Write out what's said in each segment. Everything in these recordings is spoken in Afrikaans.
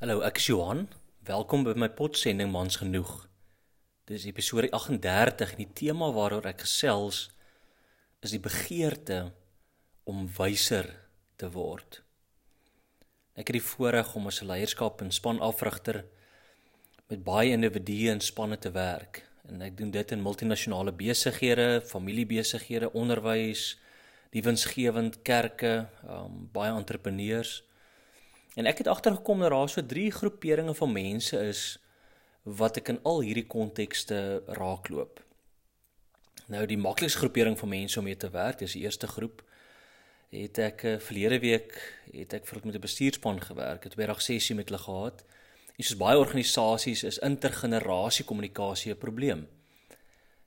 Hallo, ek is Johan. Welkom by my potsending Mans genoeg. Dis episode 38 en die tema waaroor ek gesels is die begeerte om wyser te word. Ek het die voorreg om as 'n leierskap en spanafrigter met baie individue en spanne te werk en ek doen dit in multinasjonale besighede, familiebesighede, onderwys, die winsgewend kerke, um, baie entrepreneurs En ek het agtergekom dat daar so drie groeperinge van mense is wat ek in al hierdie kontekste raakloop. Nou die maklikste groepering van mense om mee te werk, dis die eerste groep. Het ek uh, verlede week het ek vir met 'n bestuurspan gewerk, het 'n dag sessie met hulle gehad. En soos baie organisasies is intergenerasie kommunikasie 'n probleem.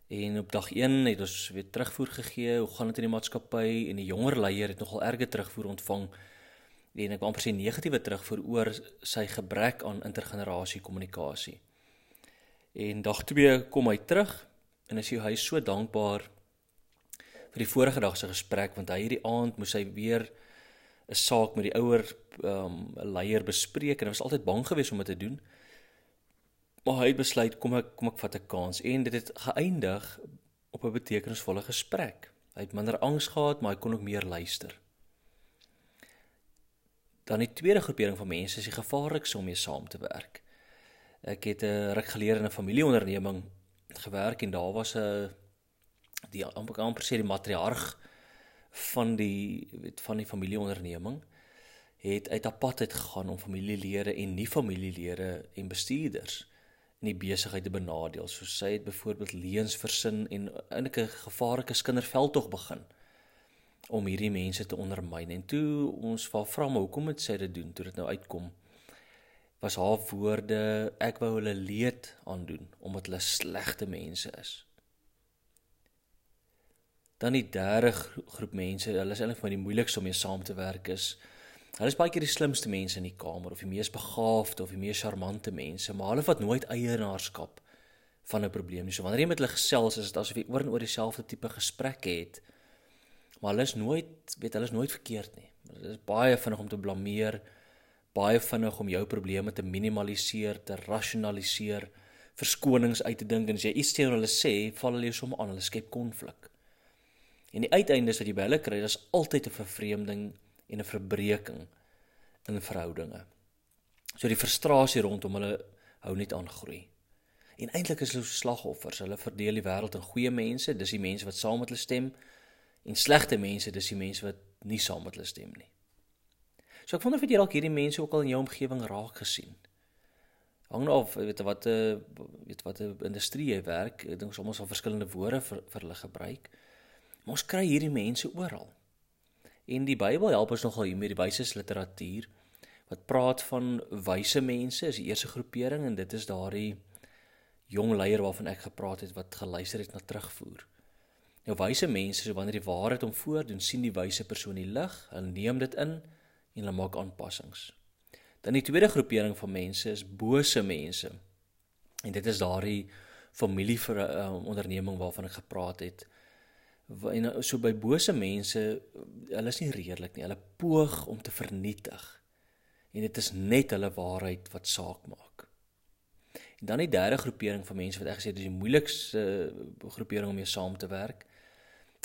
En op dag 1 het ons weer terugvoer gegee, hoe gaan dit in die maatskappy en die jonger leier het nogal erge terugvoer ontvang en ek wil amper sê negatiewe terugvoer oor sy gebrek aan intergenerasie kommunikasie. En dag 2 kom hy terug en as hy so dankbaar vir die vorige dag se gesprek want hy hierdie aand moes hy weer 'n saak met die ouer um leier bespreek en hy was altyd bang geweest om dit te doen. Maar hy het besluit kom ek kom ek vat 'n kans en dit het geëindig op 'n betekenisvolle gesprek. Hy het minder angs gehad, maar hy kon ook meer luister. Dan die tweede groepering van mense is die gevaarlikste om mee saam te werk. Ek het 'n ruk gelede in 'n familieonderneming gewerk en daar was 'n die amper amper sê die matriarg van die weet van die familieonderneming het uit apart uit gegaan om familielede en nie familielede en bestuurders in die besigheid te benadeel. So sy het byvoorbeeld leuns versin en eintlik 'n gevaarlike skinderveldtog begin om hierdie mense te ondermyn. En toe ons vra vra maar hoekom het sy dit doen toe dit nou uitkom? Was haar woorde ek wou hulle leed aandoen omdat hulle slegte mense is. Dan die derde groep mense, hulle is eintlik van die moeilikste om mee saam te werk is. Hulle is baie keer die slimste mense in die kamer of die mees begaafde of die mees charmante mense, maar hulle vat nooit eienaarskap van 'n probleem nie. So wanneer jy met hulle gesels, is dit asof jy oor en oor dieselfde tipe gesprekke het maar hulle is nooit weet hulle is nooit verkeerd nie. Dit is baie vinnig om te blameer, baie vinnig om jou probleme te minimaliseer, te rasionaliseer, verskonings uit te dink en as jy iets teenoor hulle sê, val hulle jou sommer aan, hulle skep konflik. En die uiteinde is dat jy by hulle kry, daar's altyd 'n vervreemding en 'n verbreeking in verhoudinge. So die frustrasie rondom hulle hou net aan groei. En eintlik is hulle slagoffers. Hulle verdeel die wêreld in goeie mense, dis die mense wat saam met hulle stem En slegte mense, dis die mense wat nie saam met hulle stem nie. So ek wonder of jy dalk hierdie mense ook al in jou omgewing raak gesien. Hang nou of weet wat 'n eh, weet wat 'n industrie jy werk, ek dink soms al verskillende woorde vir vir hulle gebruik. Maar ons kry hierdie mense oral. En die Bybel help ons nogal hier met die wyses literatuur wat praat van wyse mense, is die eerste groepering en dit is daardie jong leier waarvan ek gepraat het wat geluister het na terugvoer. Nou wyse mense, so wanneer die waarheid hom voordoen, sien die wyse persoon die lig, hulle neem dit in en hulle maak aanpassings. Dan die tweede groepering van mense is bose mense. En dit is daardie familie vir 'n uh, onderneming waarvan ek gepraat het. En so by bose mense, hulle is nie redelik nie. Hulle poog om te vernietig. En dit is net hulle waarheid wat saak maak. En dan die derde groepering van mense wat ek gesê het is die moeilikste groepering om mee saam te werk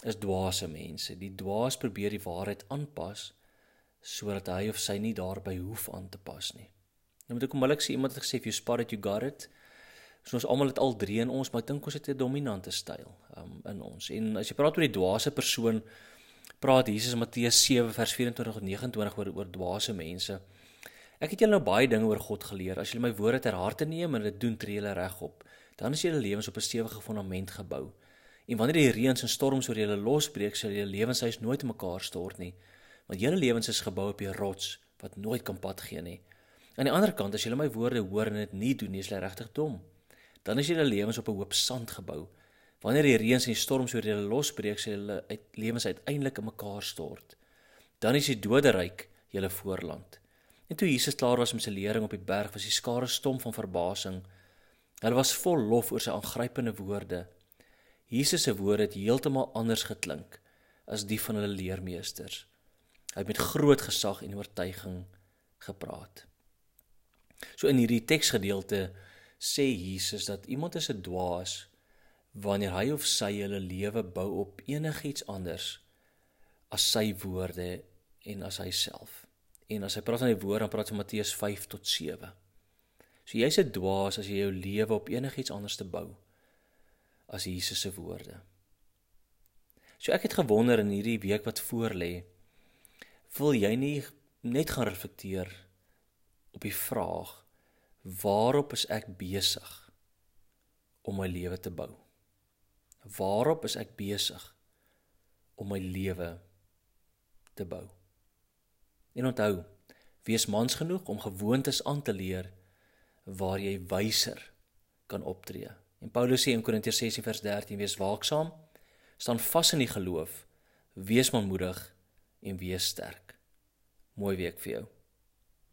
is dwaase mense. Die dwaas probeer die waarheid aanpas sodat hy of sy nie daarby hoef aan te pas nie. Nou moet ek onmiddellik sê iemand het gesê if you spot it you got it. So ons almal het al drie in ons, maar ek dink ons het 'n dominante styl um, in ons. En as jy praat oor die dwaase persoon, praat Jesus in Matteus 7 vers 24 tot 29 oor oor dwaase mense. Ek het julle nou baie dinge oor God geleer. As julle my woorde ter harte neem en dit doen, tree julle regop. Dan is julle lewens op 'n stewige fondament gebou. En wanneer die reëns en storms oor julle losbreek, sal julle lewenshuis nooit mekaar stort nie. Want julle lewens is gebou op die rots wat nooit kan pad gee nie. Aan die ander kant, as julle my woorde hoor en dit nie doen nie, is julle regtig dom. Dan is julle lewens op 'n hoop sand gebou. Wanneer die reëns en die storms oor julle losbreek, sal julle uit lewens uiteindelik in mekaar stort. Dan is die doderyk julle voorland. En toe Jesus klaar was met sy lering op die berg, was die skare stom van verbasing. Hulle was vol lof oor sy aangrypende woorde. Jesus se woorde het heeltemal anders geklink as die van hulle leermeesters. Hy het met groot gesag en oortuiging gepraat. So in hierdie teksgedeelte sê Jesus dat iemand is 'n dwaas wanneer hy of sy hulle lewe bou op enigiets anders as sy woorde en as hy self. En as hy praat van die woord, dan praat hy Matteus 5 tot 7. So jy's 'n dwaas as jy jou lewe op enigiets anders te bou as Jesus se woorde. So ek het gewonder in hierdie week wat voor lê, wil jy nie net gaan reflekteer op die vraag waarop is ek besig om my lewe te bou? Waarop is ek besig om my lewe te bou? En onthou, wees mans genoeg om gewoontes aan te leer waar jy wyser kan optree. En Paulus sê in Korintiërs 16 vers 13: Wees waaksaam, staan vas in die geloof, wees manmoedig en wees sterk. Mooi week vir jou.